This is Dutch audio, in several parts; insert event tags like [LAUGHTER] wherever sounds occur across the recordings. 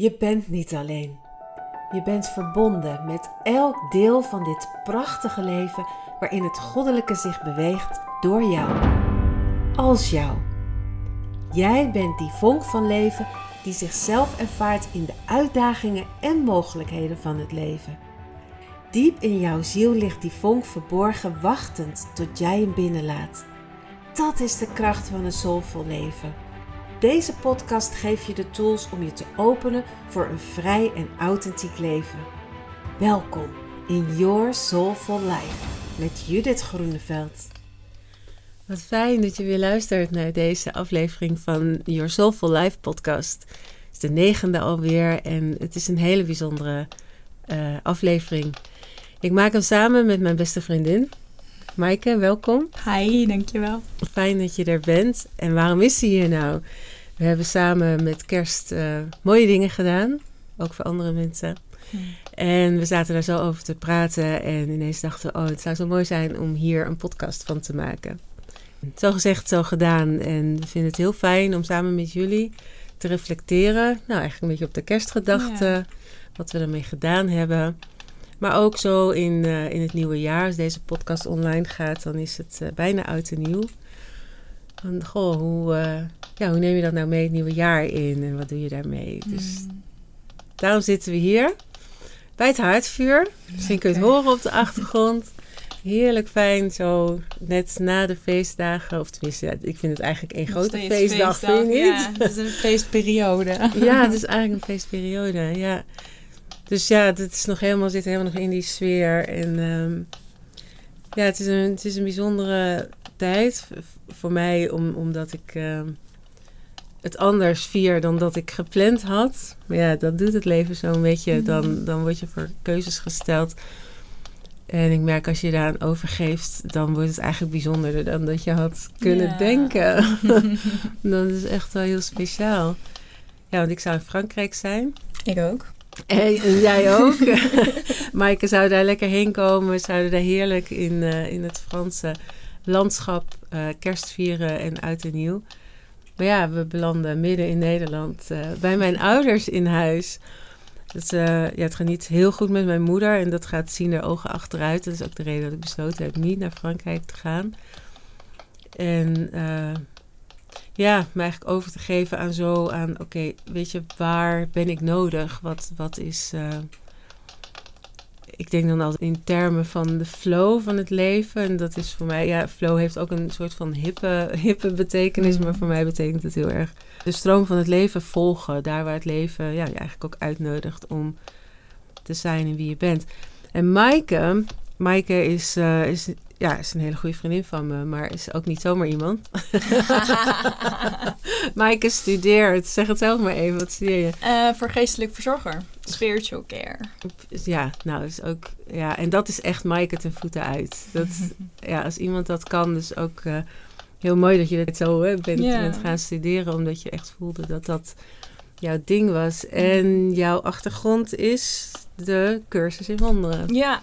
Je bent niet alleen. Je bent verbonden met elk deel van dit prachtige leven waarin het goddelijke zich beweegt door jou. Als jou. Jij bent die vonk van leven die zichzelf ervaart in de uitdagingen en mogelijkheden van het leven. Diep in jouw ziel ligt die vonk verborgen, wachtend tot jij hem binnenlaat. Dat is de kracht van een soulvol leven. Deze podcast geeft je de tools om je te openen voor een vrij en authentiek leven. Welkom in Your Soulful Life met Judith Groeneveld. Wat fijn dat je weer luistert naar deze aflevering van Your Soulful Life podcast. Het is de negende alweer en het is een hele bijzondere uh, aflevering. Ik maak hem samen met mijn beste vriendin, Maaike, welkom. Hi, dankjewel. Fijn dat je er bent. En waarom is ze hier nou? We hebben samen met kerst uh, mooie dingen gedaan, ook voor andere mensen. Hmm. En we zaten daar zo over te praten en ineens dachten we, oh, het zou zo mooi zijn om hier een podcast van te maken. Zo gezegd, zo gedaan. En we vinden het heel fijn om samen met jullie te reflecteren. Nou, eigenlijk een beetje op de kerstgedachten, wat we ermee gedaan hebben. Maar ook zo in, uh, in het nieuwe jaar, als deze podcast online gaat, dan is het uh, bijna oud en nieuw. Van, goh, hoe, uh, ja, hoe neem je dat nou mee het nieuwe jaar in en wat doe je daarmee? Dus hmm. daarom zitten we hier bij het haardvuur. Misschien kun je het horen op de achtergrond. Heerlijk fijn, zo net na de feestdagen. Of tenminste, ja, ik vind het eigenlijk één grote feestdag, feestdag, vind je niet? Het is een feestperiode. [LAUGHS] ja, het is eigenlijk een feestperiode, ja. Dus ja, het is nog helemaal, zit helemaal nog in die sfeer. En um, ja, het is, een, het is een bijzondere tijd voor mij, om, omdat ik uh, het anders vier dan dat ik gepland had. Maar ja, dat doet het leven zo een beetje. Mhm. Dan, dan word je voor keuzes gesteld. En ik merk als je daaraan overgeeft, dan wordt het eigenlijk bijzonderder dan dat je had kunnen ja. denken. [LAUGHS] dat is echt wel heel speciaal. Ja, want ik zou in Frankrijk zijn. Ik ook. En, jij [LAUGHS] ook. [LAUGHS] Maaike zou daar lekker heen komen. We zouden daar heerlijk in, uh, in het Franse landschap uh, kerst vieren en uit en nieuw. Maar ja, we belanden midden in Nederland uh, bij mijn ouders in huis. Dus, ja, het gaat niet heel goed met mijn moeder en dat gaat zien er ogen achteruit. Dat is ook de reden dat ik besloten heb niet naar Frankrijk te gaan. En ja, me eigenlijk over te geven aan zo, aan oké, weet je, waar ben ik nodig? Wat, wat is, uh, ik denk dan altijd in termen van de flow van het leven. En dat is voor mij, ja, flow heeft ook een soort van hippe, [LAUGHS] hippe betekenis, maar mm. voor mij betekent het heel erg de stroom van het leven volgen. Daar waar het leven ja, je eigenlijk ook uitnodigt om te zijn en wie je bent. En Maaike, Maaike is, uh, is ja, is een hele goede vriendin van me, maar is ook niet zomaar iemand. [LAUGHS] [LAUGHS] Maaike studeert, zeg het zelf maar even, wat studeer je? Uh, voor geestelijk verzorger, spiritual care. Ja, nou, is ook, ja, en dat is echt Maaike ten voeten uit. Dat, [LAUGHS] ja, als iemand dat kan, dus ook uh, heel mooi dat je dit zo hè, bent, yeah. bent gaan studeren, omdat je echt voelde dat dat jouw ding was. En jouw achtergrond is de cursus in wonderen. Ja,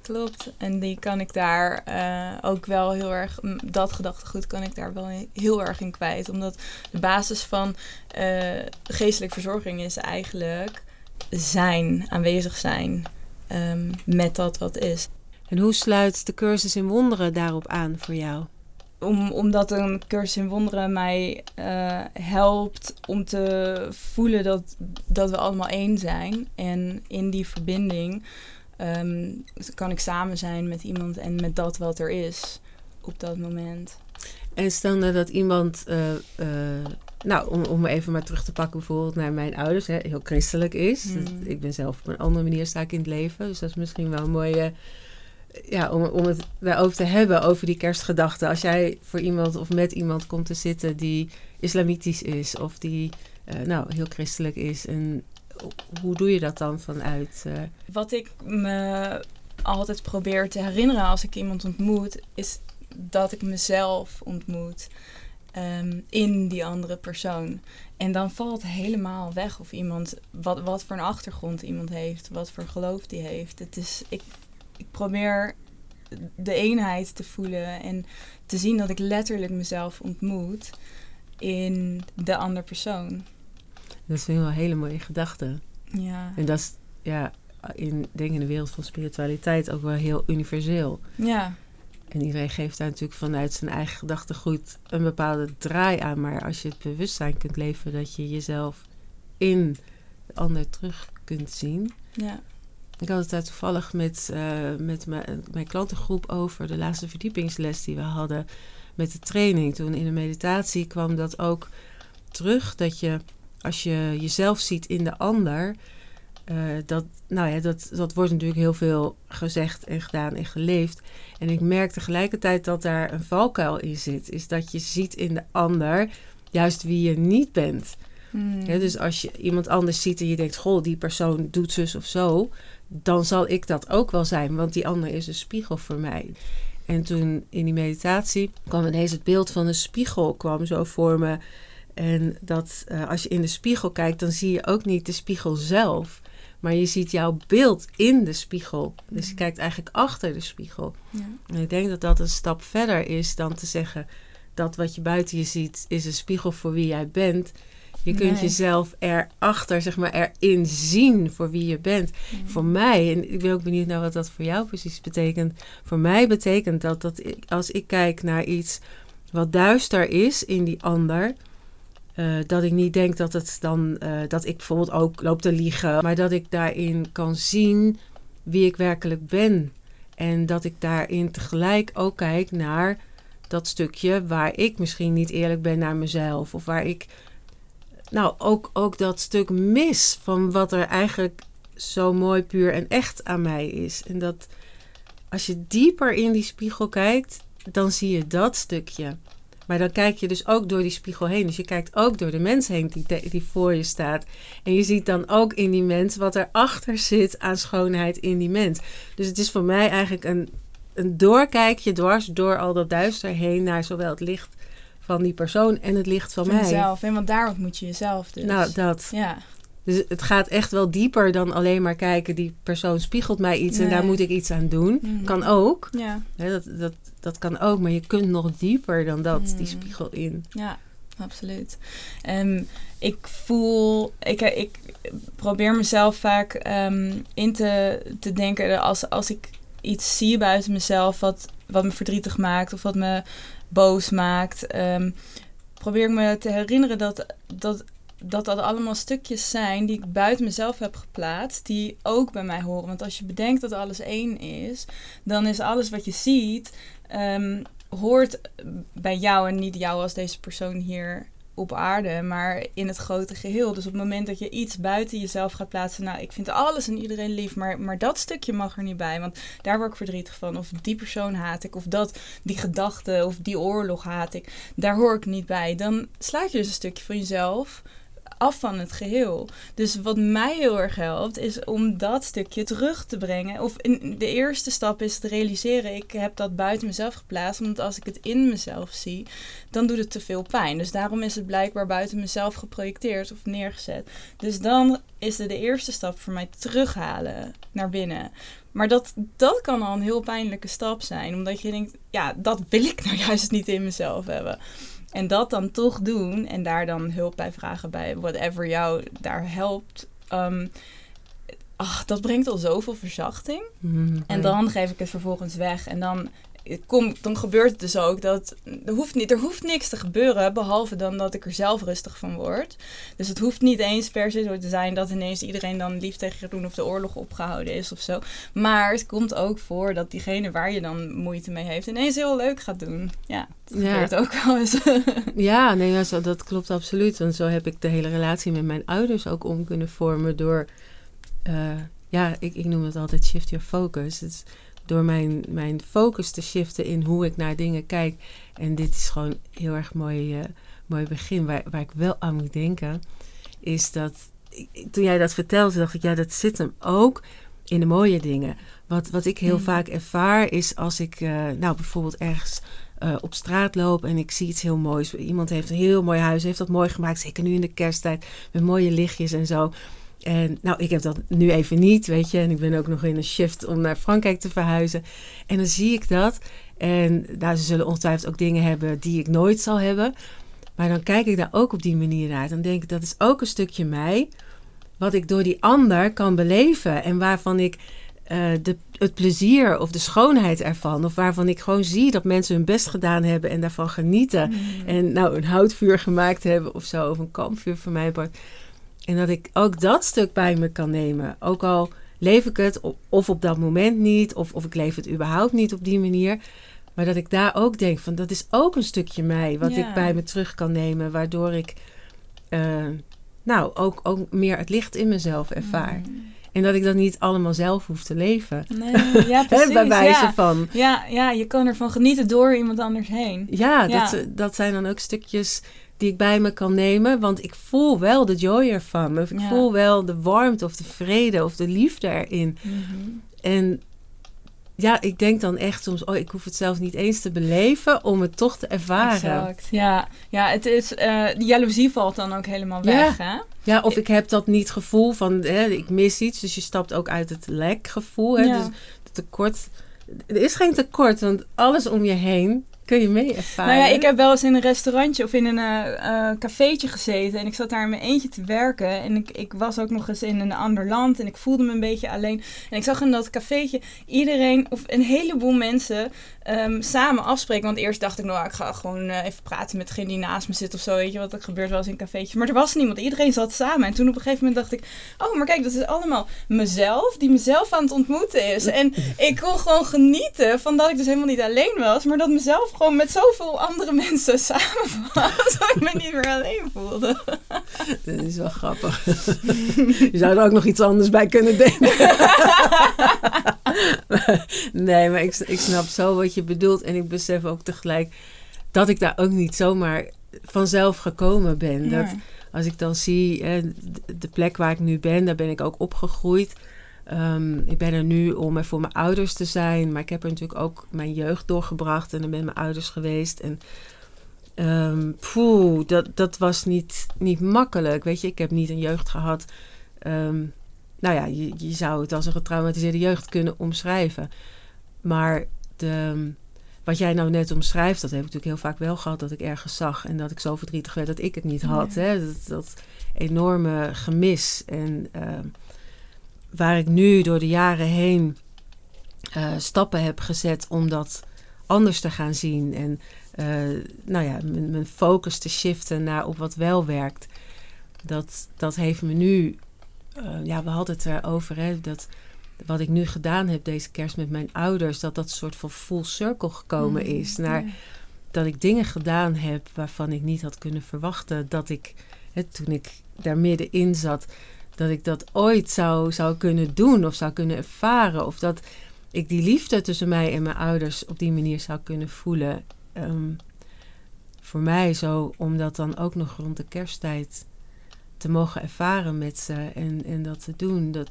Klopt. En die kan ik daar uh, ook wel heel erg, dat gedachtegoed kan ik daar wel heel erg in kwijt. Omdat de basis van uh, geestelijke verzorging is eigenlijk zijn, aanwezig zijn um, met dat wat is. En hoe sluit de cursus in wonderen daarop aan voor jou? Om, omdat een cursus in wonderen mij uh, helpt om te voelen dat, dat we allemaal één zijn. En in die verbinding um, kan ik samen zijn met iemand en met dat wat er is op dat moment. En stel nou dat iemand, uh, uh, nou om, om even maar terug te pakken bijvoorbeeld naar mijn ouders, hè, heel christelijk is. Mm. Ik ben zelf op een andere manier sta ik in het leven, dus dat is misschien wel een mooie, ja, om, om het daarover te hebben, over die kerstgedachten. Als jij voor iemand of met iemand komt te zitten die islamitisch is of die, uh, nou, heel christelijk is en hoe doe je dat dan vanuit? Uh... Wat ik me altijd probeer te herinneren als ik iemand ontmoet, is dat ik mezelf ontmoet um, in die andere persoon. En dan valt helemaal weg of iemand, wat, wat voor een achtergrond iemand heeft, wat voor geloof die heeft. Het is, ik, ik probeer de eenheid te voelen en te zien dat ik letterlijk mezelf ontmoet in de andere persoon. Dat is wel een hele mooie gedachte. Ja. En dat is, ja, in, denk in de wereld van spiritualiteit ook wel heel universeel. Ja. En iedereen geeft daar natuurlijk vanuit zijn eigen gedachtegoed een bepaalde draai aan. Maar als je het bewustzijn kunt leven dat je jezelf in de ander terug kunt zien. Ja. Ik had het daar toevallig met, uh, met mijn, mijn klantengroep over de laatste verdiepingsles die we hadden met de training. Toen in de meditatie kwam dat ook terug. Dat je als je jezelf ziet in de ander. Uh, dat, nou ja, dat, dat wordt natuurlijk heel veel gezegd en gedaan en geleefd. En ik merk tegelijkertijd dat daar een valkuil in zit. Is dat je ziet in de ander juist wie je niet bent. Hmm. Ja, dus als je iemand anders ziet en je denkt, goh, die persoon doet zus of zo, dan zal ik dat ook wel zijn, want die ander is een spiegel voor mij. En toen in die meditatie kwam ineens het beeld van een spiegel kwam zo voor me. En dat uh, als je in de spiegel kijkt, dan zie je ook niet de spiegel zelf. Maar je ziet jouw beeld in de spiegel. Dus je kijkt eigenlijk achter de spiegel. Ja. En ik denk dat dat een stap verder is dan te zeggen dat wat je buiten je ziet is een spiegel voor wie jij bent. Je kunt Nee. jezelf erachter, zeg maar, erin zien voor wie je bent. Voor mij, en ik ben ook benieuwd naar wat dat voor jou precies betekent. Voor mij betekent dat dat ik, als ik kijk naar iets wat duister is in die ander, eh, dat ik niet denk dat het dan, eh, dat ik bijvoorbeeld ook loop te liegen, maar dat ik daarin kan zien wie ik werkelijk ben. En dat ik daarin tegelijk ook kijk naar dat stukje waar ik misschien niet eerlijk ben naar mezelf. Of waar ik, nou, ook, ook dat stuk mis van wat er eigenlijk zo mooi, puur en echt aan mij is. En dat als je dieper in die spiegel kijkt, dan zie je dat stukje. Maar dan kijk je dus ook door die spiegel heen. Dus je kijkt ook door de mens heen die, te- die voor je staat. En je ziet dan ook in die mens wat erachter zit aan schoonheid in die mens. Dus het is voor mij eigenlijk een, een doorkijkje dwars door al dat duister heen naar zowel het licht van die persoon en het licht van, Van mij. jezelf. En want daar ontmoet je jezelf dus. Nou, dat. ja. Dus het gaat echt wel dieper dan alleen maar kijken, die persoon spiegelt mij iets en daar moet ik iets aan doen. Mhm. Kan ook. Ja. Dat, dat, dat kan ook, maar je kunt nog dieper dan dat, die Mm. spiegel in. Ja, absoluut. Ehm, ik voel, ik, ik probeer mezelf vaak ehm, in te, te denken als, als ik iets zie buiten mezelf wat, wat me verdrietig maakt of wat me boos maakt. ehm, probeer ik me te herinneren dat, dat, dat dat allemaal stukjes zijn die ik buiten mezelf heb geplaatst, die ook bij mij horen. Want als je bedenkt dat alles één is, dan is alles wat je ziet, ehm, hoort bij jou en niet jou als deze persoon hier op aarde, maar in het grote geheel. Dus op het moment dat je iets buiten jezelf gaat plaatsen, nou, ik vind alles en iedereen lief, maar, maar dat stukje mag er niet bij, want daar word ik verdrietig van. Of die persoon haat ik, of dat, die gedachte, of die oorlog haat ik, daar hoor ik niet bij. Dan sluit je dus een stukje van jezelf af van het geheel. Dus wat mij heel erg helpt, is om dat stukje terug te brengen. Of in, de eerste stap is te realiseren, ik heb dat buiten mezelf geplaatst. Omdat als ik het in mezelf zie, dan doet het te veel pijn. Dus daarom is het blijkbaar buiten mezelf geprojecteerd of neergezet. Dus dan is het de eerste stap voor mij terughalen naar binnen. Maar dat, dat kan al een heel pijnlijke stap zijn. Omdat je denkt, ja, dat wil ik nou [LAUGHS] juist niet in mezelf hebben. En dat dan toch doen en daar dan hulp bij vragen bij whatever jou daar helpt. ehm, ach, dat brengt al zoveel verzachting. Mhm. En dan geef ik het vervolgens weg. En dan, dan gebeurt het dus ook dat er hoeft, niet, er hoeft niks te gebeuren. Behalve dan dat ik er zelf rustig van word. Dus het hoeft niet eens per se zo te zijn dat ineens iedereen dan lief tegen je doen of de oorlog opgehouden is of zo. Maar het komt ook voor dat diegene waar je dan moeite mee heeft ineens heel leuk gaat doen. Ja, dat Ja. gebeurt ook wel eens. [LAUGHS] Ja, nee, zo, dat klopt absoluut. Want zo heb ik de hele relatie met mijn ouders ook om kunnen vormen door, eh, ja, ik, ik noem het altijd shift your focus. Het is door mijn, mijn focus te shiften in hoe ik naar dingen kijk. En dit is gewoon heel erg mooi, eh, mooi begin. Waar, waar ik wel aan moet denken, is dat ik- toen jij dat vertelde, dacht ik, ja, dat zit hem ook in de mooie dingen. Wat, wat ik heel Mm. vaak ervaar is als ik, eh, nou bijvoorbeeld ergens eh, op straat loop en ik zie iets heel moois. Iemand heeft een heel mooi huis, heeft dat mooi gemaakt, zeker nu in de kersttijd, met mooie lichtjes en zo. En nou, ik heb dat nu even niet, weet je. En ik ben ook nog in een shift om naar Frankrijk te verhuizen. En dan zie ik dat. En nou, ze zullen ongetwijfeld ook dingen hebben die ik nooit zal hebben. Maar dan kijk ik daar ook op die manier naar. Dan denk ik, dat is ook een stukje mij. Wat ik door die ander kan beleven. En waarvan ik uh, de, het plezier of de schoonheid ervan. Of waarvan ik gewoon zie dat mensen hun best gedaan hebben en daarvan genieten. Mm. En nou een houtvuur gemaakt hebben of zo. Of een kampvuur voor mij. En dat ik ook dat stuk bij me kan nemen. Ook al leef ik het of op dat moment niet. Of, of ik leef het überhaupt niet op die manier. Maar dat ik daar ook denk van dat is ook een stukje mij. Wat Ja. ik bij me terug kan nemen. Waardoor ik eh, nou ook, ook meer het licht in mezelf ervaar. En dat ik dat niet allemaal zelf hoef te leven. Nee, [LAUGHS] ja, precies. bij wijze ja. van. Ja, ja, je kan ervan genieten door iemand anders heen. Ja, Ja. Dat, dat zijn dan ook stukjes die ik bij me kan nemen. Want ik voel wel de joy ervan. Of ik Ja. voel wel de warmte of de vrede of de liefde erin. En ja, ik denk dan echt soms, oh, ik hoef het zelf niet eens te beleven om het toch te ervaren. Exact. Ja, ja het is, eh de jaloezie valt dan ook helemaal Ja. weg, hè? Ja, of ik heb dat niet gevoel van, hè, ik mis iets. Dus je stapt ook uit het lekgevoel. Hè, Ja. Dus het tekort, er is geen tekort, want alles om je heen kun je mee ervaren. Nou ja, ik heb wel eens in een restaurantje of in een eh, cafeetje gezeten. En ik zat daar in mijn eentje te werken. En ik, ik was ook nog eens in een ander land. En ik voelde me een beetje alleen. En ik zag in dat cafeetje iedereen of een heleboel mensen ehm, samen afspreken. Want eerst dacht ik, nou, ik ga gewoon eh, even praten met degene die naast me zit of zo. Weet je wat er gebeurt wel eens in cafeetjes. Maar er was niemand. Iedereen zat samen. En toen op een gegeven moment dacht ik, oh, maar kijk, dat is allemaal mezelf. Die mezelf aan het ontmoeten is. En ik kon gewoon genieten van dat ik dus helemaal niet alleen was. Maar dat mezelf gewoon met zoveel andere mensen samen was. [LAUGHS] Dat ik me niet meer alleen voelde. Dat is wel grappig. je zou er ook nog iets anders bij kunnen denken. [LAUGHS] nee, maar ik, ik snap zo wat je bedoelt. En ik besef ook tegelijk dat ik daar ook niet zomaar vanzelf gekomen ben. Dat als ik dan zie de plek waar ik nu ben, daar ben ik ook opgegroeid. Ehm, ik ben er nu om er voor mijn ouders te zijn. Maar ik heb er natuurlijk ook mijn jeugd doorgebracht. En dan ben mijn ouders geweest. En poeh, dat, dat was niet, niet makkelijk. Weet je, ik heb niet een jeugd gehad. Ehm, nou ja, je, je zou het als een getraumatiseerde jeugd kunnen omschrijven. Maar de, wat jij nou net omschrijft, dat heb ik natuurlijk heel vaak wel gehad. Dat ik ergens zag en dat ik zo verdrietig werd dat ik het niet had. Hè? Dat, dat enorme gemis. En waar ik nu door de jaren heen eh, stappen heb gezet om dat anders te gaan zien. En eh, nou ja, mijn, mijn focus te shiften naar op wat wel werkt. Dat, dat heeft me nu, eh, ja, we hadden het erover, hè, dat wat ik nu gedaan heb deze kerst met mijn ouders, dat dat een soort van full circle gekomen Mm, is. Naar dat ik dingen gedaan heb waarvan ik niet had kunnen verwachten dat ik, hè, toen ik daar middenin zat, dat ik dat ooit zou, zou kunnen doen of zou kunnen ervaren. Of dat ik die liefde tussen mij en mijn ouders op die manier zou kunnen voelen. Ehm, voor mij zo, om dat dan ook nog rond de kersttijd te mogen ervaren met ze en, en dat te doen. Dat,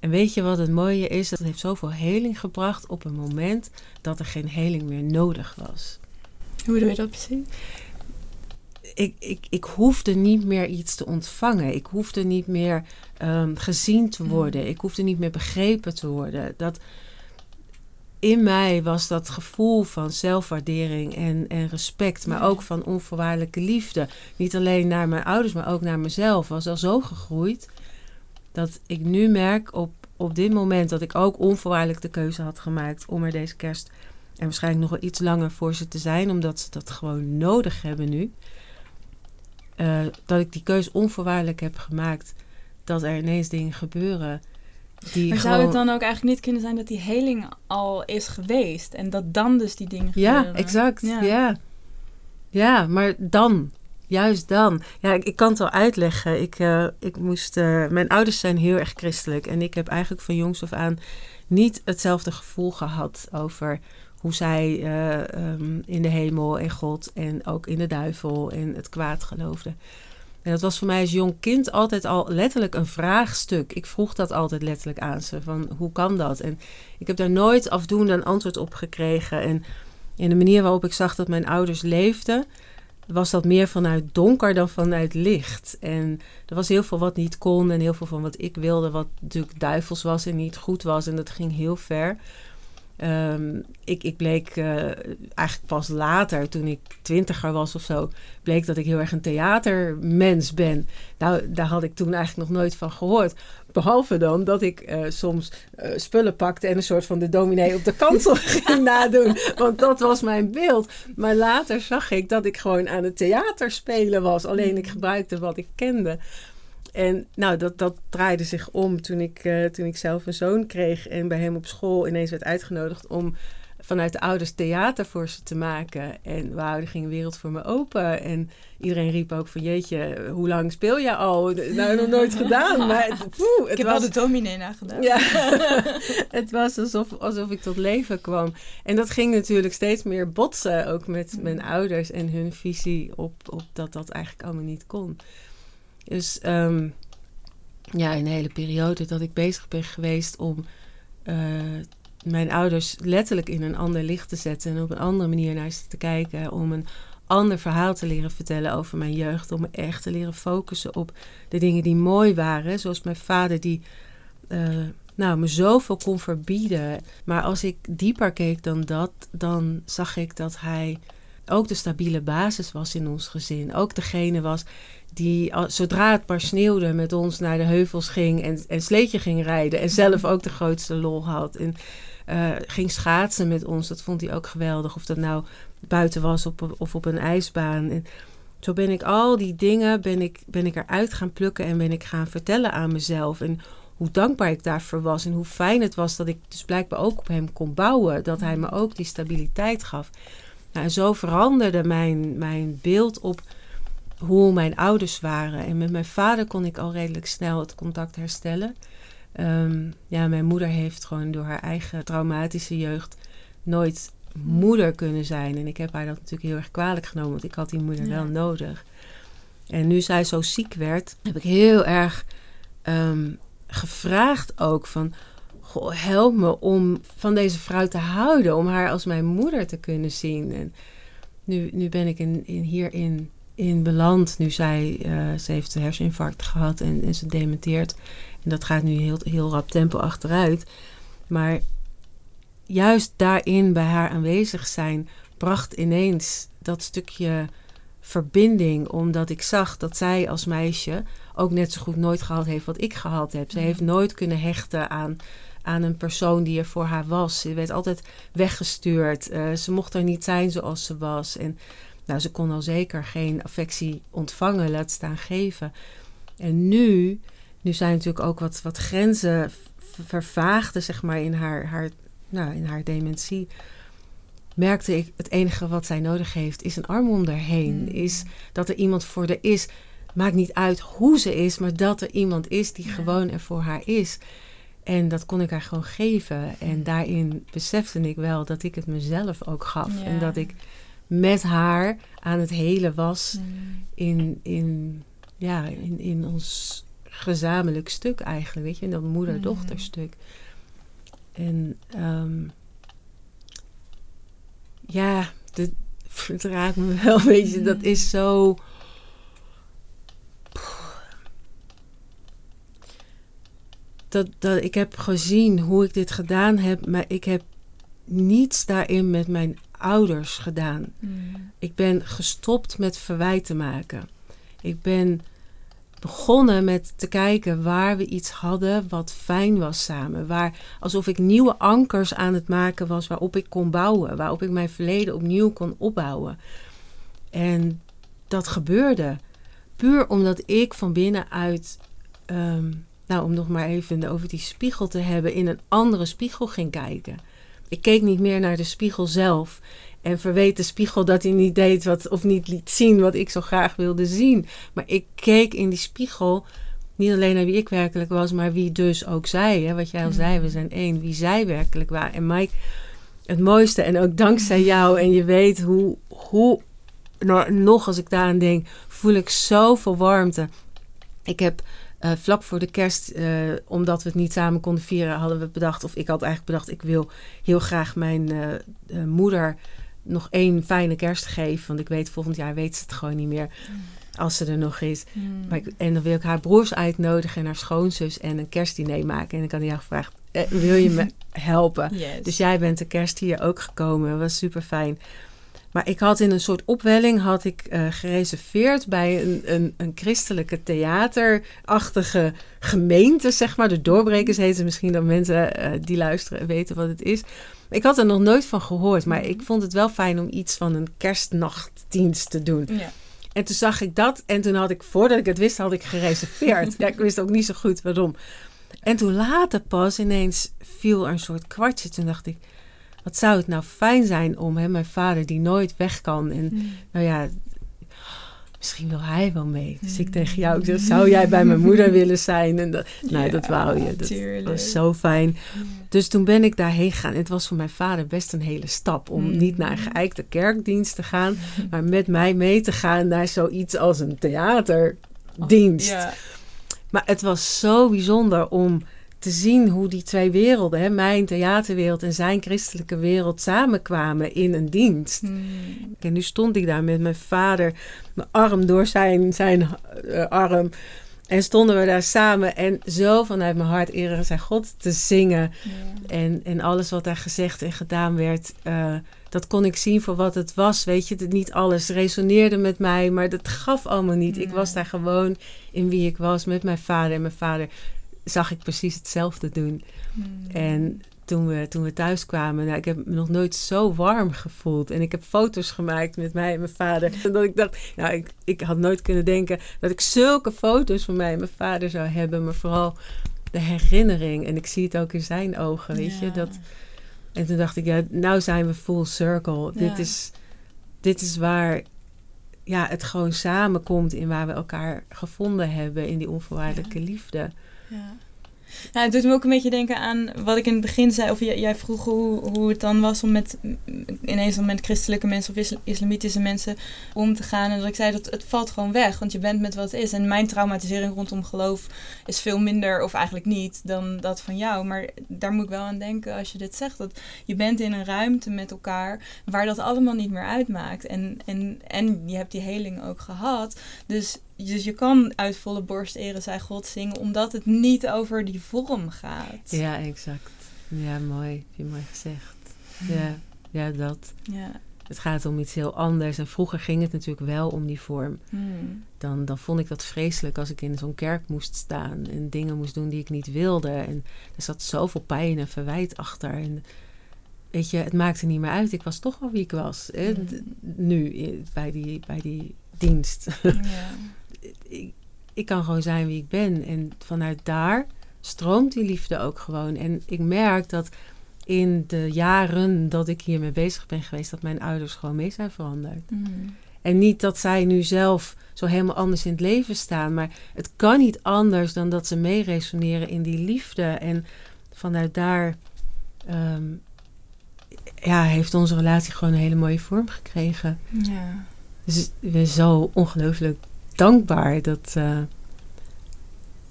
en weet je wat het mooie is? Dat heeft zoveel heling gebracht op een moment dat er geen heling meer nodig was. Hoe doe je dat precies? Ik, ik, ik hoefde niet meer iets te ontvangen. Ik hoefde niet meer ehm, gezien te worden. Ik hoefde niet meer begrepen te worden. Dat in mij was dat gevoel van zelfwaardering en, en respect, maar ook van onvoorwaardelijke liefde. Niet alleen naar mijn ouders, maar ook naar mezelf. Was al zo gegroeid dat ik nu merk op, op dit moment dat ik ook onvoorwaardelijk de keuze had gemaakt om er deze kerst en waarschijnlijk nog wel iets langer voor ze te zijn, omdat ze dat gewoon nodig hebben nu. Eh, dat ik die keuze onvoorwaardelijk heb gemaakt, dat er ineens dingen gebeuren die Maar gewoon... zou het dan ook eigenlijk niet kunnen zijn dat die heling al is geweest? En dat dan dus die dingen Ja, gebeuren? exact. Ja. Ja. ja. maar dan. Juist dan. Ja, ik, ik kan het wel uitleggen. Ik, eh, ik moest, eh, mijn ouders zijn heel erg christelijk. En ik heb eigenlijk van jongs af aan niet hetzelfde gevoel gehad over hoe zij eh, ehm, in de hemel en God en ook in de duivel en het kwaad geloofden. En dat was voor mij als jong kind altijd al letterlijk een vraagstuk. Ik vroeg dat altijd letterlijk aan ze, van hoe kan dat? En ik heb daar nooit afdoende een antwoord op gekregen. En in de manier waarop ik zag dat mijn ouders leefden, was dat meer vanuit donker dan vanuit licht. En er was heel veel wat niet kon en heel veel van wat ik wilde, wat natuurlijk duivels was en niet goed was. En dat ging heel ver. Ehm, ik, ik bleek eh, eigenlijk pas later, toen ik twintiger was of zo, bleek dat ik heel erg een theatermens ben. Nou, daar had ik toen eigenlijk nog nooit van gehoord. Behalve dan dat ik uh, soms uh, spullen pakte en een soort van de dominee op de kansel [LAUGHS] ging nadoen. Want dat was mijn beeld. Maar later zag ik dat ik gewoon aan het theater spelen was. Alleen ik gebruikte wat ik kende. En nou, dat, dat draaide zich om toen ik, uh, toen ik zelf een zoon kreeg en bij hem op school ineens werd uitgenodigd om vanuit de ouders theater voor ze te maken. En wauw, er ging een wereld voor me open. En iedereen riep ook van jeetje, hoe lang speel je al? Nou, nog nooit gedaan. [LAUGHS] Maar poeh, het ik heb was... wel de dominee nagedaan. Ja, [LAUGHS] het was alsof, alsof ik tot leven kwam. En dat ging natuurlijk steeds meer botsen, ook met mijn ouders en hun visie op, op dat dat eigenlijk allemaal niet kon. Dus ja, een hele periode dat ik bezig ben geweest om uh, mijn ouders letterlijk in een ander licht te zetten en op een andere manier naar ze te kijken. Om een ander verhaal te leren vertellen over mijn jeugd. Om me echt te leren focussen op de dingen die mooi waren. Zoals mijn vader die uh, nou, me zoveel kon verbieden. Maar als ik dieper keek dan dat, dan zag ik dat hij ook de stabiele basis was in ons gezin. Ook degene was die zodra het maar sneeuwde met ons naar de heuvels ging en, en sleetje ging rijden. En zelf ook de grootste lol had. En uh, ging schaatsen met ons. Dat vond hij ook geweldig. Of dat nou buiten was op, of op een ijsbaan. En zo ben ik al die dingen ben ik, ben ik eruit gaan plukken en ben ik gaan vertellen aan mezelf. En hoe dankbaar ik daarvoor was. En hoe fijn het was dat ik dus blijkbaar ook op hem kon bouwen. Dat hij me ook die stabiliteit gaf. Nou, en zo veranderde mijn, mijn beeld op hoe mijn ouders waren. En met mijn vader kon ik al redelijk snel het contact herstellen. Um, ja, mijn moeder heeft gewoon door haar eigen traumatische jeugd nooit moeder kunnen zijn. En ik heb haar dat natuurlijk heel erg kwalijk genomen, want ik had die moeder ja. wel nodig. En nu zij zo ziek werd, heb ik heel erg um, gevraagd ook van... Goh, help me om van deze vrouw te houden, om haar als mijn moeder te kunnen zien. En nu, nu ben ik in, in hierin in beland. Nu zij, uh, ze heeft een herseninfarct gehad en, en ze dementeert. En dat gaat nu heel, heel rap tempo achteruit. Maar juist daarin bij haar aanwezig zijn, bracht ineens dat stukje verbinding. Omdat ik zag dat zij als meisje ook net zo goed nooit gehad heeft wat ik gehad heb. Ze heeft nooit kunnen hechten aan, aan een persoon die er voor haar was. Ze werd altijd weggestuurd. Uh, ze mocht er niet zijn zoals ze was. En nou, ze kon al zeker geen affectie ontvangen, laat staan geven. En nu, nu zijn natuurlijk ook wat, wat grenzen vervaagde, zeg maar, in haar, haar, nou, in haar dementie. Merkte ik, het enige wat zij nodig heeft, is een arm om haar heen. Mm. Is dat er iemand voor haar is. Maakt niet uit hoe ze is, maar dat er iemand is die ja. gewoon er voor haar is. En dat kon ik haar gewoon geven. En daarin besefte ik wel dat ik het mezelf ook gaf. Ja. En dat ik met haar aan het hele was mm. in, in, ja, in, in ons gezamenlijk stuk eigenlijk, weet je, in dat moeder-dochter stuk. En um, ja, de, [LAUGHS] het raakt me wel, weet je, dat is zo. Dat, dat ik heb gezien hoe ik dit gedaan heb, maar ik heb niets daarin met mijn ouders gedaan. Mm. Ik ben gestopt met verwijten maken. Ik ben begonnen met te kijken waar we iets hadden wat fijn was samen. Waar, alsof ik nieuwe ankers aan het maken was waarop ik kon bouwen. Waarop ik mijn verleden opnieuw kon opbouwen. En dat gebeurde. Puur omdat ik van binnenuit, um, nou om nog maar even over die spiegel te hebben, in een andere spiegel ging kijken. Ik keek niet meer naar de spiegel zelf. En verweet de spiegel dat hij niet deed wat, of niet liet zien wat ik zo graag wilde zien. Maar ik keek in die spiegel niet alleen naar wie ik werkelijk was, maar wie dus ook zij. Hè? Wat jij al zei, we zijn één. Wie zij werkelijk waren. En Mike, het mooiste, en ook dankzij jou, en je weet hoe, hoe nog als ik daaraan denk, voel ik zoveel warmte. Ik heb uh, vlak voor de kerst, uh, omdat we het niet samen konden vieren, hadden we bedacht, of ik had eigenlijk bedacht, ik wil heel graag mijn uh, moeder nog één fijne kerst geven. Want ik weet, volgend jaar weet ze het gewoon niet meer. Als ze er nog is. Hmm. Maar ik- en dan wil ik haar broers uitnodigen en haar schoonzus en een kerstdiner maken. En ik had jou gevraagd, eh, wil je me [LAUGHS] helpen? Yes. Dus jij bent de kerst hier ook gekomen. Dat was super fijn. Maar ik had in een soort opwelling had ik eh, gereserveerd bij een, een, een christelijke theaterachtige gemeente, zeg maar. De doorbrekers heten misschien dat mensen eh, die luisteren weten wat het is. Ik had er nog nooit van gehoord, maar ik vond het wel fijn om iets van een kerstnachtdienst te doen. Ja. En toen zag ik dat en toen had ik, voordat ik het wist, had ik gereserveerd. [LAUGHS] ja, ik wist ook niet zo goed waarom. En toen later pas ineens viel er een soort kwartje. Toen dacht ik, wat zou het nou fijn zijn om hè, mijn vader die nooit weg kan. En Hmm. nou ja, misschien wil hij wel mee. Dus ik tegen jou, ik zeg, zou jij bij mijn moeder [LAUGHS] willen zijn? En dat, nou, dat wou je. Dat tuurlijk. was zo fijn. Dus toen ben ik daarheen gegaan. Het was voor mijn vader best een hele stap om Mm. niet naar een geëikte kerkdienst te gaan, [LAUGHS] maar met mij mee te gaan naar zoiets als een theaterdienst. Ja. Maar het was zo bijzonder om te zien hoe die twee werelden, hè, mijn theaterwereld en zijn christelijke wereld, samenkwamen in een dienst. Hmm. En nu stond ik daar met mijn vader, mijn arm door zijn, zijn eh, arm. En stonden we daar samen en zo vanuit mijn hart ere zijn God te zingen. En, en alles wat daar gezegd en gedaan werd, eh, dat kon ik zien voor wat het was. Weet je, niet alles resoneerde met mij, maar dat gaf allemaal niet. Ik was daar gewoon in wie ik was met mijn vader. En mijn vader zag ik precies hetzelfde doen. Hmm. En toen we, toen we thuis kwamen, nou, ik heb me nog nooit zo warm gevoeld. En ik heb foto's gemaakt met mij en mijn vader. En [LAUGHS] dat ik dacht, nou, ik, ik had nooit kunnen denken dat ik zulke foto's van mij en mijn vader zou hebben. Maar vooral de herinnering. En ik zie het ook in zijn ogen, weet je. Dat, en toen dacht ik, ja, nou zijn we full circle. Ja. Dit, is, dit is waar ja, het gewoon samenkomt in waar we elkaar gevonden hebben in die onvoorwaardelijke liefde. Ja. Nou, het doet me ook een beetje denken aan wat ik in het begin zei. Of jij, jij vroeg hoe, hoe het dan was om met ineens met christelijke mensen of isla- islamitische mensen om te gaan. En dat ik zei dat het valt gewoon weg, want je bent met wat het is. En mijn traumatisering rondom geloof is veel minder, of eigenlijk niet, dan dat van jou. Maar daar moet ik wel aan denken als je dit zegt. Dat je bent in een ruimte met elkaar waar dat allemaal niet meer uitmaakt. En, en, en je hebt die heling ook gehad. Dus, dus je kan uit volle borst eren zij God zingen, omdat het niet over die vorm gaat. Ja, exact. Ja, mooi. Heb je mooi gezegd. Ja, ja, dat. Ja. Het gaat om iets heel anders. En vroeger ging het natuurlijk wel om die vorm. Hmm. Dan, dan vond ik dat vreselijk als ik in zo'n kerk moest staan en dingen moest doen die ik niet wilde. En er zat zoveel pijn en verwijt achter. En weet je, het maakte niet meer uit. Ik was toch wel wie ik was. Hè? Mm. D- Nu, eh, bij die, bij die dienst. Ja. [LAUGHS] ik, ik kan gewoon zijn wie ik ben. En vanuit daar stroomt die liefde ook gewoon. En ik merk dat in de jaren dat ik hiermee bezig ben geweest, dat mijn ouders gewoon mee zijn veranderd. Hmm. En niet dat zij nu zelf zo helemaal anders in het leven staan, maar het kan niet anders dan dat ze mee resoneren in die liefde. En vanuit daar ehm, ja, heeft onze relatie gewoon een hele mooie vorm gekregen. Ja. Dus ik ben zo ongelooflijk dankbaar dat, eh,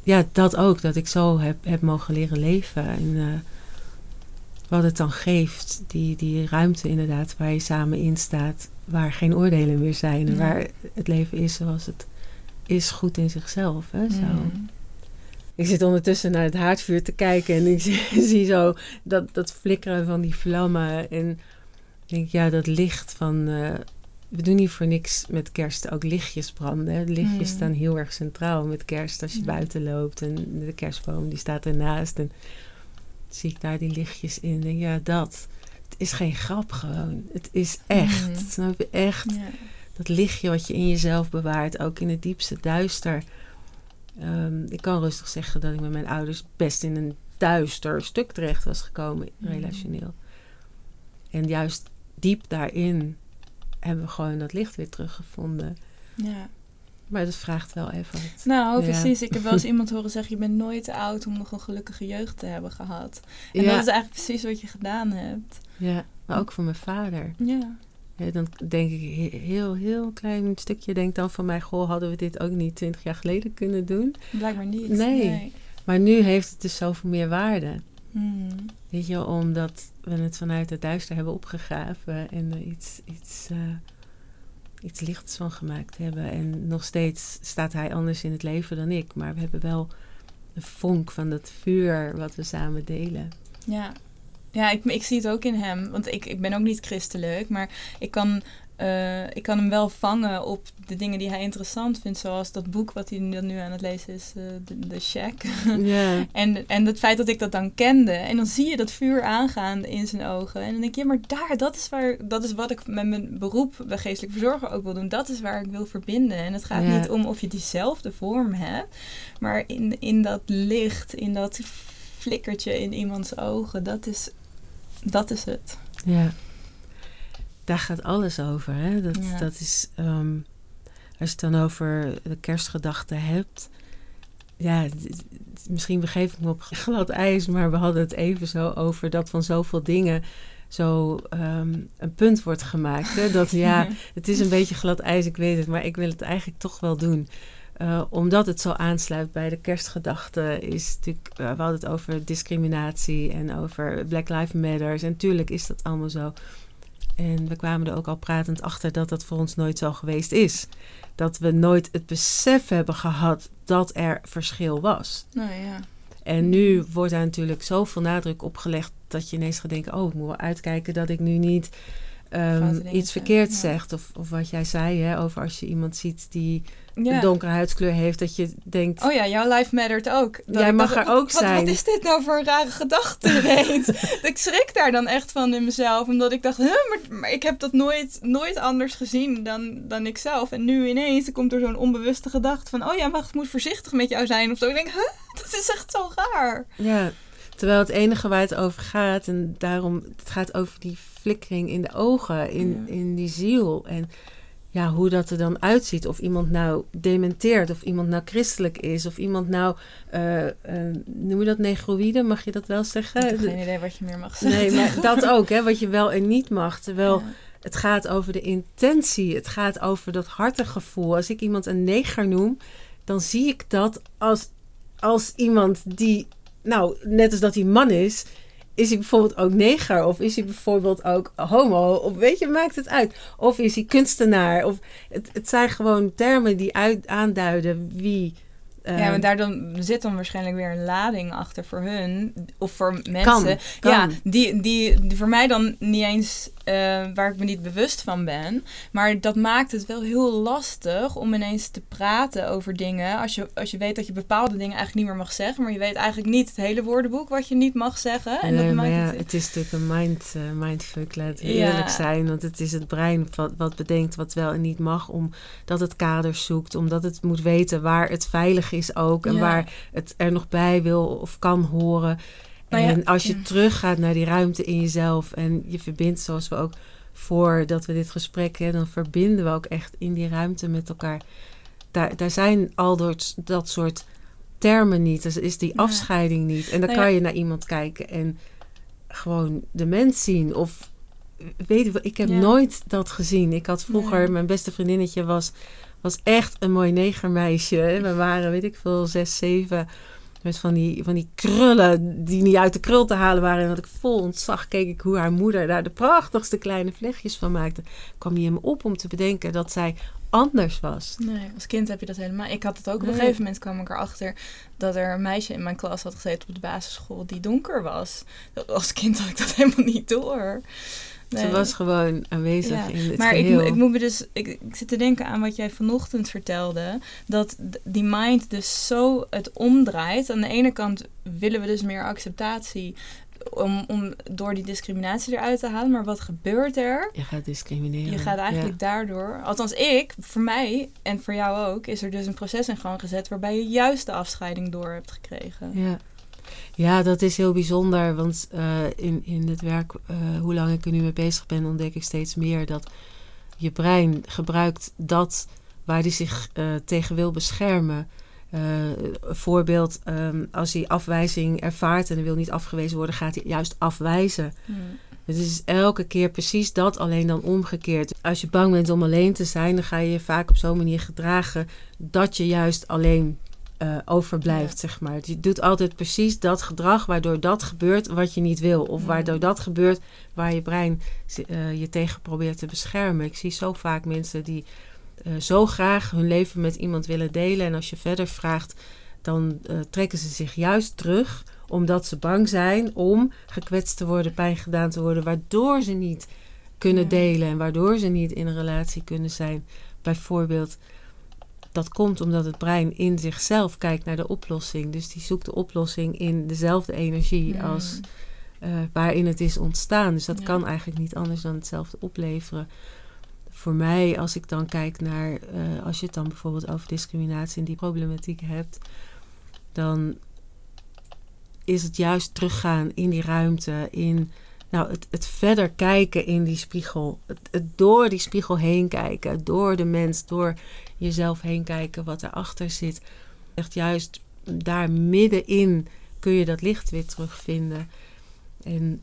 ja, dat ook, dat ik zo heb, heb mogen leren leven. En eh, wat het dan geeft, die, die ruimte inderdaad waar je samen in staat, waar geen oordelen meer zijn en Ja. waar het leven is zoals het is, goed in zichzelf. Hè, zo. Hmm. Ik zit ondertussen naar het haardvuur te kijken en ik [LAUGHS] zie, zie zo dat, dat flikkeren van die vlammen. En ik denk, ja, dat licht van. eh, we doen niet voor niks met kerst ook lichtjes branden. De lichtjes Mm. staan heel erg centraal met kerst als je Ja. buiten loopt. En de kerstboom die staat ernaast. En zie ik daar die lichtjes in. En denk, ja, dat. Het is geen grap gewoon. Het is echt. Mm. Snap je? Echt Ja. dat lichtje wat je in jezelf bewaart, ook in het diepste duister. Ehm, ik kan rustig zeggen dat ik met mijn ouders best in een duister stuk terecht was gekomen, Mhm. relationeel. En juist diep daarin hebben we gewoon dat licht weer teruggevonden. Ja. Maar dat vraagt wel even wat. Nou, Ja. precies. Ik heb wel eens iemand horen zeggen: je bent nooit te oud om nog een gelukkige jeugd te hebben gehad. En ja, dat is eigenlijk precies wat je gedaan hebt. ja, maar ook voor mijn vader. Ja. Ja, dan denk ik he- heel, heel klein stukje. Denk dan van mij, goh, hadden we dit ook niet twintig jaar geleden kunnen doen? Blijkbaar niet. Nee. Maar nu heeft het dus zoveel meer waarde. Hmm. Weet je, omdat we het vanuit het duister hebben opgegraven en er iets, iets, eh, iets lichts van gemaakt hebben. En nog steeds staat hij anders in het leven dan ik. Maar we hebben wel een vonk van dat vuur wat we samen delen. Ja, ja ik, ik zie het ook in hem. Want ik, ik ben ook niet christelijk. Maar ik kan uh, ik kan hem wel vangen op de dingen die hij interessant vindt. Zoals dat boek wat hij nu aan het lezen is, uh, The, Shack. [LAUGHS] Yeah. en, en het feit dat ik dat dan kende. En dan zie je dat vuur aangaan in zijn ogen. En dan denk je, ja, maar daar, dat is, waar, dat is wat ik met mijn beroep bij geestelijk verzorger ook wil doen. Dat is waar ik wil verbinden. En het gaat niet om of je diezelfde vorm hebt. Maar in, in dat licht, in dat flikkertje in iemands ogen. Dat is, dat is het. Ja daar gaat alles over. Hè? Dat, dat is, um, als je het dan over de kerstgedachte hebt. Ja, misschien begeef ik me op [LAUGHS] glad ijs, maar we hadden het even zo over dat van zoveel dingen zo um, een punt wordt gemaakt. Hè? Dat ja, [LAUGHS] het is een beetje glad ijs, ik weet het, maar ik wil het eigenlijk toch wel doen. Uh, omdat het zo aansluit bij de kerstgedachte, is natuurlijk, uh, we hadden het over discriminatie en over Black Lives Matter. En natuurlijk is dat allemaal zo. En we kwamen er ook al pratend achter dat dat voor ons nooit zo geweest is. Dat we nooit het besef hebben gehad dat er verschil was. Nou ja. En nu wordt daar natuurlijk zoveel nadruk op gelegd dat je ineens gaat denken: oh, ik moet wel uitkijken dat ik nu niet um, iets verkeerd zegt. Of, of wat jij zei hè, over als je iemand ziet die een donkere huidskleur heeft, dat je denkt... Oh ja, jouw life mattert ook. Dat jij mag er ook zijn. Wat is dit nou voor een rare gedachte [LAUGHS] ineens? ik schrik daar dan echt van in mezelf, omdat ik dacht, huh, maar, maar, ik heb dat nooit, nooit anders gezien dan, dan ik zelf. En nu ineens komt er zo'n onbewuste gedachte van, oh ja, wacht, ik moet voorzichtig met jou zijn of zo. Ik denk, huh, [LAUGHS] dat is echt zo raar. Ja, terwijl het enige waar het over gaat, en daarom, het gaat over die flikkering in de ogen, in, in die ziel. En ja, hoe dat er dan uitziet. Of iemand nou dementeert, of iemand nou christelijk is, of iemand nou, uh, uh, noem je dat negroïde, mag je dat wel zeggen? Ik heb geen idee wat je meer mag zeggen. Nee, maar [LAUGHS] dat ook, hè, wat je wel en niet mag. Terwijl het gaat over de intentie, het gaat over dat hartegevoel. Als ik iemand een neger noem, dan zie ik dat als, als iemand die, nou, net als dat hij man is, is hij bijvoorbeeld ook neger? Of is hij bijvoorbeeld ook homo? Of weet je, maakt het uit? Of is hij kunstenaar? Of het, het zijn gewoon termen die uit, aanduiden wie ja, ehm, daar dan zit dan waarschijnlijk weer een lading achter voor hun. Of voor mensen. Ja, die, die, die, voor mij dan niet eens uh, waar ik me niet bewust van ben. Maar dat maakt het wel heel lastig om ineens te praten over dingen. Als je, als je weet dat je bepaalde dingen eigenlijk niet meer mag zeggen. Maar je weet eigenlijk niet het hele woordenboek wat je niet mag zeggen. En nee, dat maakt ja, het... het... is natuurlijk een mind, uh, mindfuck, eerlijk zijn. Want het is het brein wat, wat bedenkt wat wel en niet mag. Omdat het kaders zoekt. Omdat het moet weten waar het veilig is ook. En waar het er nog bij wil of kan horen. Nou en als je teruggaat naar die ruimte in jezelf en je verbindt, zoals we ook voordat we dit gesprek hebben, dan verbinden we ook echt in die ruimte met elkaar. Daar, daar zijn al dat, dat soort termen niet. Dus is die afscheiding niet. En dan nou kan je naar iemand kijken en gewoon de mens zien. Of weet je, ik heb nooit dat gezien. Ik had vroeger, mijn beste vriendinnetje was was echt een mooi negermeisje. We waren, weet ik veel, zes, zeven. Met van die, van die krullen die niet uit de krul te halen waren. En dat ik vol ontzag keek ik hoe haar moeder daar de prachtigste kleine vlechtjes van maakte. Kwam je hem op om te bedenken dat zij anders was. Nee, als kind heb je dat helemaal. Ik had het ook op een gegeven moment kwam ik erachter dat er een meisje in mijn klas had gezeten op de basisschool die donker was. Als kind had ik dat [LAUGHS] helemaal niet door. Ze was gewoon aanwezig in het maar ik, ik, moet me dus... Ik, ik, zit te denken aan wat jij vanochtend vertelde. Dat die mind dus zo het omdraait. Aan de ene kant willen we dus meer acceptatie... Om, om door die discriminatie eruit te halen. Maar wat gebeurt er? Je gaat discrimineren. Je gaat eigenlijk daardoor... Althans ik, voor mij en voor jou ook... is er dus een proces in gang gezet... waarbij je juist de afscheiding door hebt gekregen. Ja. Ja, dat is heel bijzonder. Want uh, in, in het werk, uh, hoe lang ik er nu mee bezig ben, ontdek ik steeds meer dat je brein gebruikt dat waar hij zich uh, tegen wil beschermen. een voorbeeld, um, als hij afwijzing ervaart en hij wil niet afgewezen worden, gaat hij juist afwijzen. Mm. Het is elke keer precies dat, alleen dan omgekeerd. Als je bang bent om alleen te zijn, dan ga je je vaak op zo'n manier gedragen dat je juist alleen eh, overblijft, zeg maar. Je doet altijd precies dat gedrag waardoor dat gebeurt wat je niet wil. Of waardoor dat gebeurt waar je brein uh, je tegen probeert te beschermen. Ik zie zo vaak mensen die uh, zo graag hun leven met iemand willen delen. En als je verder vraagt, dan trekken ze zich juist terug omdat ze bang zijn om gekwetst te worden, pijn gedaan te worden, waardoor ze niet kunnen delen en waardoor ze niet in een relatie kunnen zijn. Bijvoorbeeld, dat komt omdat het brein in zichzelf kijkt naar de oplossing. Dus die zoekt de oplossing in dezelfde energie als uh, waarin het is ontstaan. Dus dat kan eigenlijk niet anders dan hetzelfde opleveren. Voor mij, als ik dan kijk naar, uh, als je het dan bijvoorbeeld over discriminatie en die problematiek hebt, dan is het juist teruggaan in die ruimte, in nou, het, het verder kijken in die spiegel. Het, het, door die spiegel heen kijken, door de mens, door jezelf heen kijken wat erachter zit. Echt juist daar middenin kun je dat licht weer terugvinden. En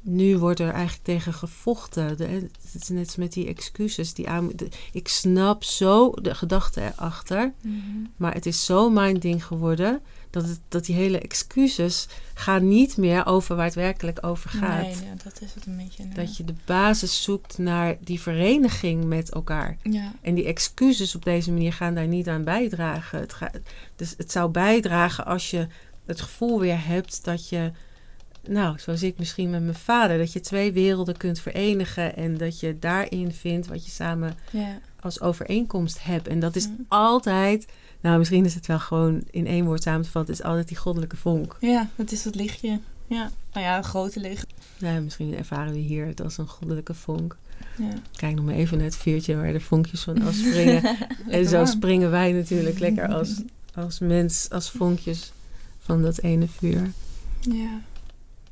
nu wordt er eigenlijk tegen gevochten. het is net met die excuses. Die aan, ik snap zo de gedachte erachter. Mm Maar het is zo mijn ding geworden dat, het, dat die hele excuses gaan niet meer over waar het werkelijk over gaat. Nee, ja, dat is het een beetje. Dat je de basis zoekt naar die vereniging met elkaar. Ja. En die excuses op deze manier gaan daar niet aan bijdragen. Het gaat, dus het zou bijdragen als je het gevoel weer hebt dat je nou, zoals ik misschien met mijn vader, dat je twee werelden kunt verenigen en dat je daarin vindt wat je samen ja. als overeenkomst hebt. En dat is altijd nou, misschien is het wel gewoon in één woord samen te vatten. is altijd die goddelijke vonk. Ja, dat is het lichtje. Ja, nou ja, een grote licht. Nou, misschien ervaren we hier het als een goddelijke vonk. Ja. Kijk nog maar even naar het vuurtje waar de vonkjes van afspringen. [LAUGHS] en zo springen wij natuurlijk lekker als, [LAUGHS] als mens, als vonkjes van dat ene vuur. Ja.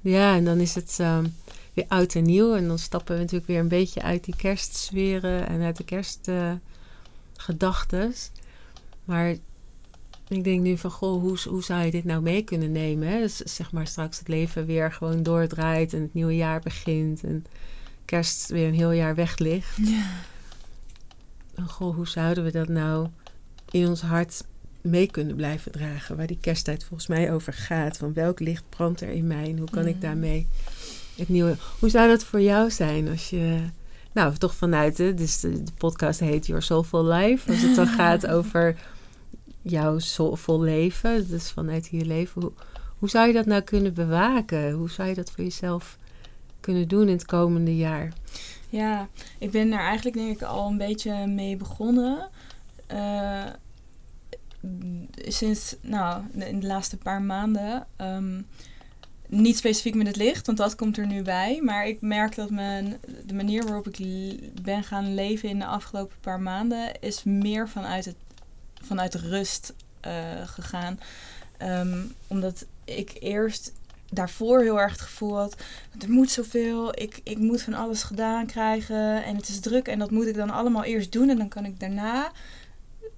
Ja, en dan is het um, weer oud en nieuw. En dan stappen we natuurlijk weer een beetje uit die kerstsferen en uit de kerstgedachten. Maar ik denk nu van, goh, hoe, hoe zou je dit nou mee kunnen nemen? Hè? Dus zeg maar straks het leven weer gewoon doordraait en het nieuwe jaar begint en kerst weer een heel jaar weg ligt. Ja. En goh, hoe zouden we dat nou in ons hart mee kunnen blijven dragen? Waar die kersttijd volgens mij over gaat. Van welk licht brandt er in mij en hoe kan ik daarmee het nieuwe... Hoe zou dat voor jou zijn als je nou, toch vanuit, hè, dus de, de, podcast heet Your Soulful Life. Als het dan [LAUGHS] gaat over jouw soulful leven, dus vanuit hier leven. Hoe, zou je dat nou kunnen bewaken? Hoe zou je dat voor jezelf kunnen doen in het komende jaar? Ja, ik ben daar eigenlijk denk ik al een beetje mee begonnen. Uh, sinds, nou, in de laatste paar maanden. Um, niet specifiek met het licht, want dat komt er nu bij. Maar ik merk dat mijn, de manier waarop ik ben gaan leven in de afgelopen paar maanden is meer vanuit, het, vanuit rust uh, gegaan. Um, omdat ik eerst daarvoor heel erg het gevoel had: er moet zoveel, ik, ik moet van alles gedaan krijgen en het is druk en dat moet ik dan allemaal eerst doen en dan kan ik daarna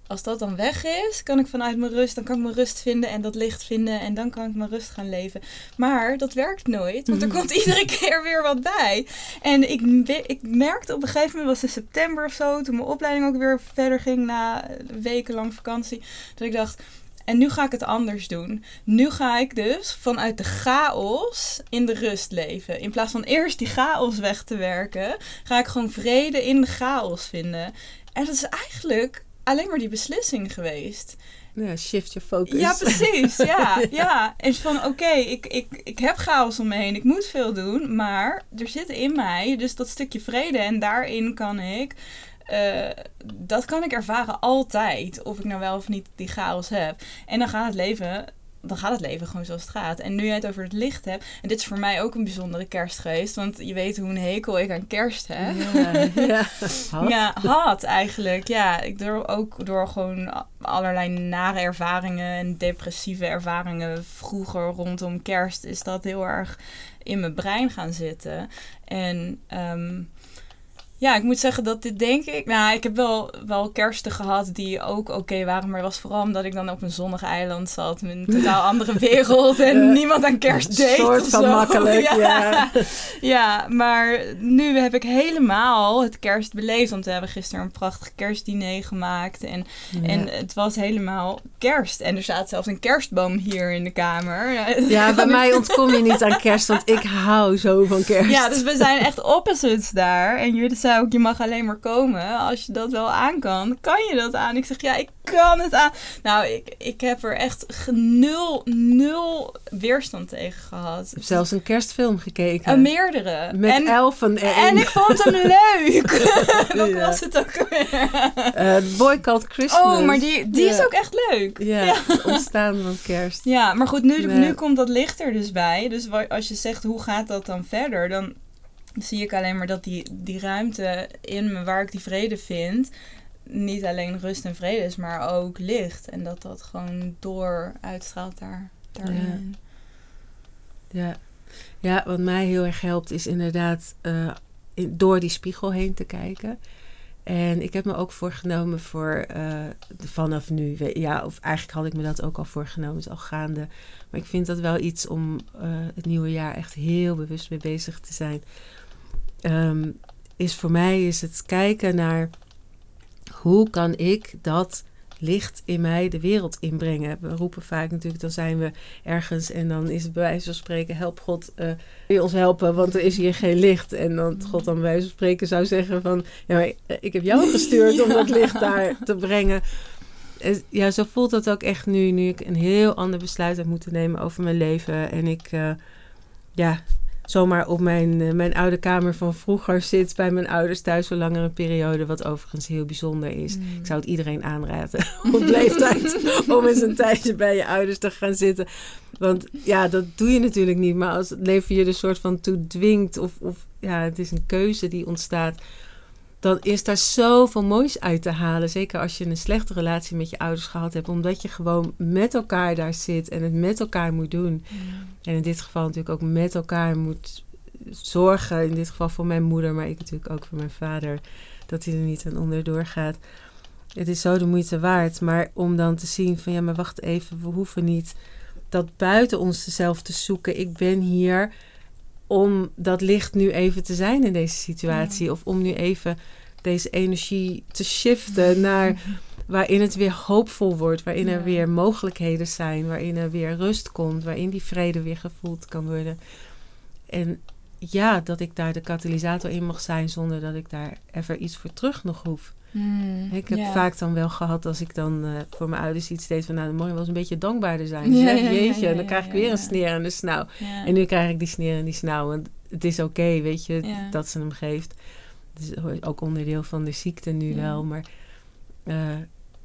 als dat dan weg is, kan ik vanuit mijn rust, dan kan ik mijn rust vinden en dat licht vinden en dan kan ik mijn rust gaan leven. Maar dat werkt nooit, want er komt iedere [LAUGHS] keer weer wat bij. En ik, ik merkte op een gegeven moment, was het september of zo, toen mijn opleiding ook weer verder ging na wekenlang vakantie, dat ik dacht, en nu ga ik het anders doen. Nu ga ik dus vanuit de chaos in de rust leven. In plaats van eerst die chaos weg te werken, ga ik gewoon vrede in de chaos vinden. En dat is eigenlijk alleen maar die beslissing geweest. Ja, shift je focus. Ja, precies. Ja, [LAUGHS] ja. En van oké, ik, ik, ik heb chaos om me heen. Ik moet veel doen. Maar er zit in mij dus dat stukje vrede. En daarin kan ik... Uh, dat kan ik ervaren altijd. Of ik nou wel of niet die chaos heb. En dan gaat het leven dan gaat het leven gewoon zoals het gaat. En nu je het over het licht hebt, en dit is voor mij ook een bijzondere kerst geweest, want je weet hoe een hekel ik aan kerst heb. Ja, [LAUGHS] ja. Had. ja had eigenlijk. Ja, ik door ook door gewoon allerlei nare ervaringen en depressieve ervaringen vroeger rondom kerst is dat heel erg in mijn brein gaan zitten. En um, Ja, ik moet zeggen dat dit denk ik... Nou, ik heb wel, wel kersten gehad die ook oké waren. Maar het was vooral omdat ik dan op een zonnig eiland zat. Met een totaal [LAUGHS] andere wereld. En Uh, niemand aan kerst deed. Een soort van zo. makkelijk, [LAUGHS] ja. Ja, maar nu heb ik helemaal het kerst beleefd. Want we hebben gisteren een prachtig kerstdiner gemaakt. En, en het was helemaal kerst. En er staat zelfs een kerstboom hier in de kamer. [LAUGHS] Ja, bij mij ontkom je niet aan kerst, want ik hou zo van kerst. Ja, dus we zijn echt opposites daar. En jullie zei ook, je mag alleen maar komen. Als je dat wel aan kan, kan je dat aan? Ik zeg, ja, ik kan het aan. Nou, ik, ik heb er echt nul, nul weerstand tegen gehad. Ik heb zelfs een kerstfilm gekeken. En meerdere. Met en, elfen erin. en ik vond hem [LAUGHS] leuk. [LAUGHS] Wat Ja. was het ook weer? Eh, Boy Called Christmas. Oh, maar die, die is ook echt leuk. Ja, het ontstaan van kerst. Ja, maar goed, nu, nu komt dat licht er dus bij. Dus als je zegt, hoe gaat dat dan verder? Dan zie ik alleen maar dat die, die ruimte in me waar ik die vrede vind... niet alleen rust en vrede is, maar ook licht. En dat dat gewoon door uitstraalt daar, daarin. Ja. ja, wat mij heel erg helpt is inderdaad eh, door die spiegel heen te kijken. En ik heb me ook voorgenomen voor eh, vanaf nu, ja, of eigenlijk had ik me dat ook al voorgenomen, is al gaande. Maar ik vind dat wel iets om eh, het nieuwe jaar echt heel bewust mee bezig te zijn. Ehm, is voor mij is het kijken naar hoe kan ik dat licht in mij de wereld inbrengen. We roepen vaak natuurlijk, dan zijn we ergens en dan is het bij wijze van spreken, help God, eh wil je ons helpen, want er is hier geen licht. En dan God dan bij wijze van spreken zou zeggen van, ja, maar ik heb jou gestuurd om [LAUGHS] dat licht daar te brengen. Eh, Ja, zo voelt dat ook echt nu, nu ik een heel ander besluit heb moeten nemen over mijn leven. En ik, eh, ja, zomaar op mijn, eh, mijn oude kamer van vroeger zit bij mijn ouders thuis voor langere periode, wat overigens heel bijzonder is. Mm. Ik zou het iedereen aanraden [LAUGHS] op leeftijd om eens een tijdje bij je ouders te gaan zitten. Want ja, dat doe je natuurlijk niet. Maar als het leven je er soort van toe dwingt of, of ja, het is een keuze die ontstaat, dan is daar zoveel moois uit te halen. Zeker als je een slechte relatie met je ouders gehad hebt, omdat je gewoon met elkaar daar zit en het met elkaar moet doen. En in dit geval natuurlijk ook met elkaar moet zorgen. In dit geval voor mijn moeder, maar ik natuurlijk ook voor mijn vader. Dat hij er niet aan onderdoor gaat. Het is zo de moeite waard. Maar om dan te zien van ja, maar wacht even. We hoeven niet dat buiten ons zelf te zoeken. Ik ben hier om dat licht nu even te zijn in deze situatie. Of om nu even deze energie te shiften naar [LAUGHS] waarin het weer hoopvol wordt, waarin er weer mogelijkheden zijn, waarin er weer rust komt, waarin die vrede weer gevoeld kan worden. En ja, dat ik daar de katalysator in mag zijn zonder dat ik daar even iets voor terug nog hoef. Mm, Ik heb vaak dan wel gehad als ik dan eh, voor mijn ouders iets deed van nou, dan moet je wel eens een beetje dankbaarder zijn. Ja, Zeg, ja, ja, jeetje, ja, en dan ja, krijg ik ja, weer een sneer aan de snauw. Ja. En nu krijg ik die sneer en die snauw. Want het is oké, weet je, Ja. dat ze hem geeft. Het is ook onderdeel van de ziekte nu Ja. wel. Maar eh,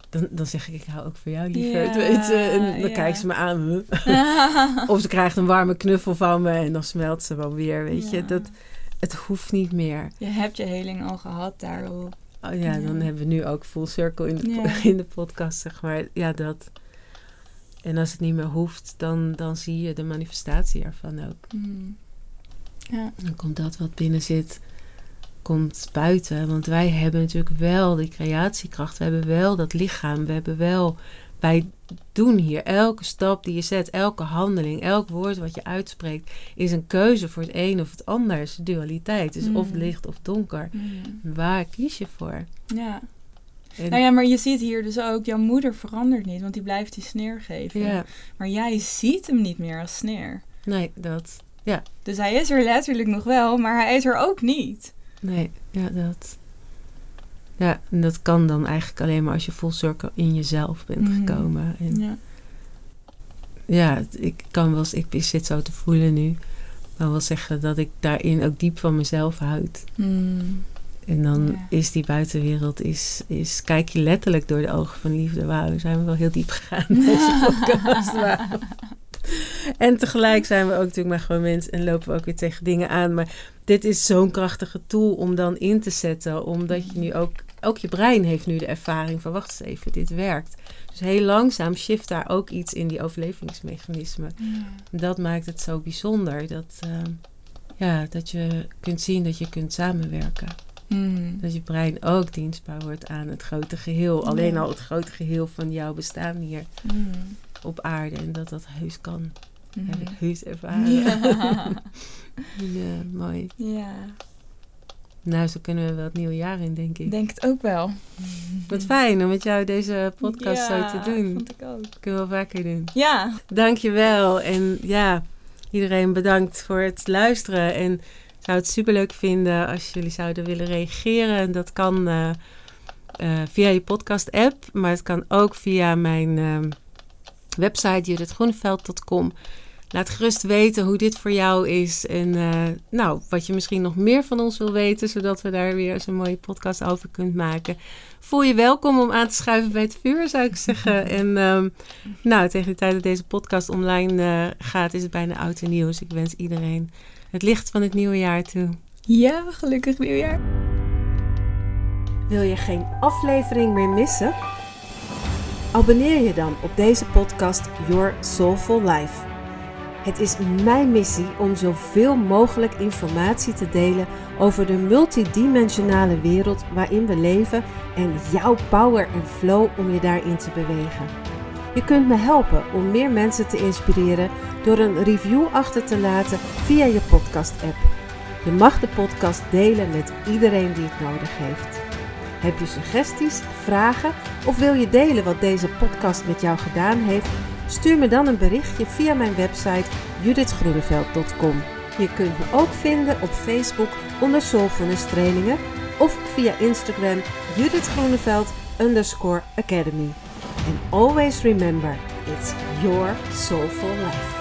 dan, dan zeg ik, ik hou ook voor jou liever. Ja, weet je? En dan ja. kijkt ze me aan. [LAUGHS] Of ze krijgt een warme knuffel van me en dan smelt ze wel weer. Weet je, Ja. dat, het hoeft niet meer. Je hebt je heling al gehad daarop. Oh ja, dan Ja. hebben we nu ook full circle in de, Ja. [LAUGHS] in de podcast, zeg maar. Ja, dat. En als het niet meer hoeft, dan, dan zie je de manifestatie ervan ook. Mm. Ja. Dan komt dat wat binnen zit, komt buiten. Want wij hebben natuurlijk wel die creatiekracht. We hebben wel dat lichaam. We hebben wel... Wij doen hier elke stap die je zet, elke handeling, elk woord wat je uitspreekt, is een keuze voor het een of het ander. Het is dualiteit. Is of Mm. licht of donker. Mm. Waar kies je voor? Ja. En- Nou ja, maar je ziet hier dus ook, jouw moeder verandert niet, want die blijft die sneer geven. ja, Maar jij ziet hem niet meer als sneer. nee, dat. Dus hij is er letterlijk nog wel, maar hij is er ook niet. Nee, ja, dat. Ja, en dat kan dan eigenlijk alleen maar als je full circle in jezelf bent Mhm. gekomen. En Ja. ja, ik kan wel eens, ik zit zo te voelen nu. Kan wel zeggen dat ik daarin ook diep van mezelf houd. Mm. En dan Ja. is die buitenwereld, is, is, kijk je letterlijk door de ogen van liefde. Wauw, zijn we wel heel diep gegaan in deze [LAUGHS] podcast. En tegelijk zijn we ook natuurlijk maar gewoon mensen en lopen we ook weer tegen dingen aan. Maar dit is zo'n krachtige tool om dan in te zetten. Omdat je nu ook, ook je brein heeft nu de ervaring van wacht eens even, dit werkt. Dus heel langzaam shift daar ook iets in die overlevingsmechanismen. Dat maakt het zo bijzonder. Dat, eh, ja, dat je kunt zien dat je kunt samenwerken. Mhm. Dat je brein ook dienstbaar wordt aan het grote geheel. Alleen al het grote geheel van jouw bestaan hier Mhm. op aarde. En dat dat heus kan. Mhm. Heb ik heus ervaren. Ja. [LAUGHS] Ja, mooi. ja, Nou, zo kunnen we wel het nieuwe jaar in, denk ik. denk het ook wel. Wat fijn om met jou deze podcast ja, zo te doen. vond ik ook. Kunnen we wel vaker doen. Ja, Dankjewel. En ja, iedereen bedankt voor het luisteren. En ik zou het superleuk vinden als jullie zouden willen reageren. Dat kan eh, eh, via je podcast app, maar het kan ook via mijn ehm, website judithgroeneveld.com. Laat gerust weten hoe dit voor jou is en eh, nou, wat je misschien nog meer van ons wil weten, zodat we daar weer eens een mooie podcast over kunt maken. Voel je welkom om aan te schuiven bij het vuur, zou ik zeggen. [LAUGHS] En ehm, nou, tegen de tijd dat deze podcast online eh, gaat, is het bijna oud en nieuw. Dus ik wens iedereen het licht van het nieuwe jaar toe. ja, gelukkig nieuwjaar. Wil je geen aflevering meer missen? Abonneer je dan op deze podcast Your Soulful Life. Het is mijn missie om zoveel mogelijk informatie te delen over de multidimensionale wereld waarin we leven en jouw power en flow om je daarin te bewegen. Je kunt me helpen om meer mensen te inspireren door een review achter te laten via je podcast-app. Je mag de podcast delen met iedereen die het nodig heeft. Heb je suggesties, vragen of wil je delen wat deze podcast met jou gedaan heeft? Stuur me dan een berichtje via mijn website judithgroeneveld.com. Je kunt me ook vinden op Facebook onder Soulfulness Trainingen of via Instagram Judith Groeneveld underscore Academy. And always remember, it's your soulful life.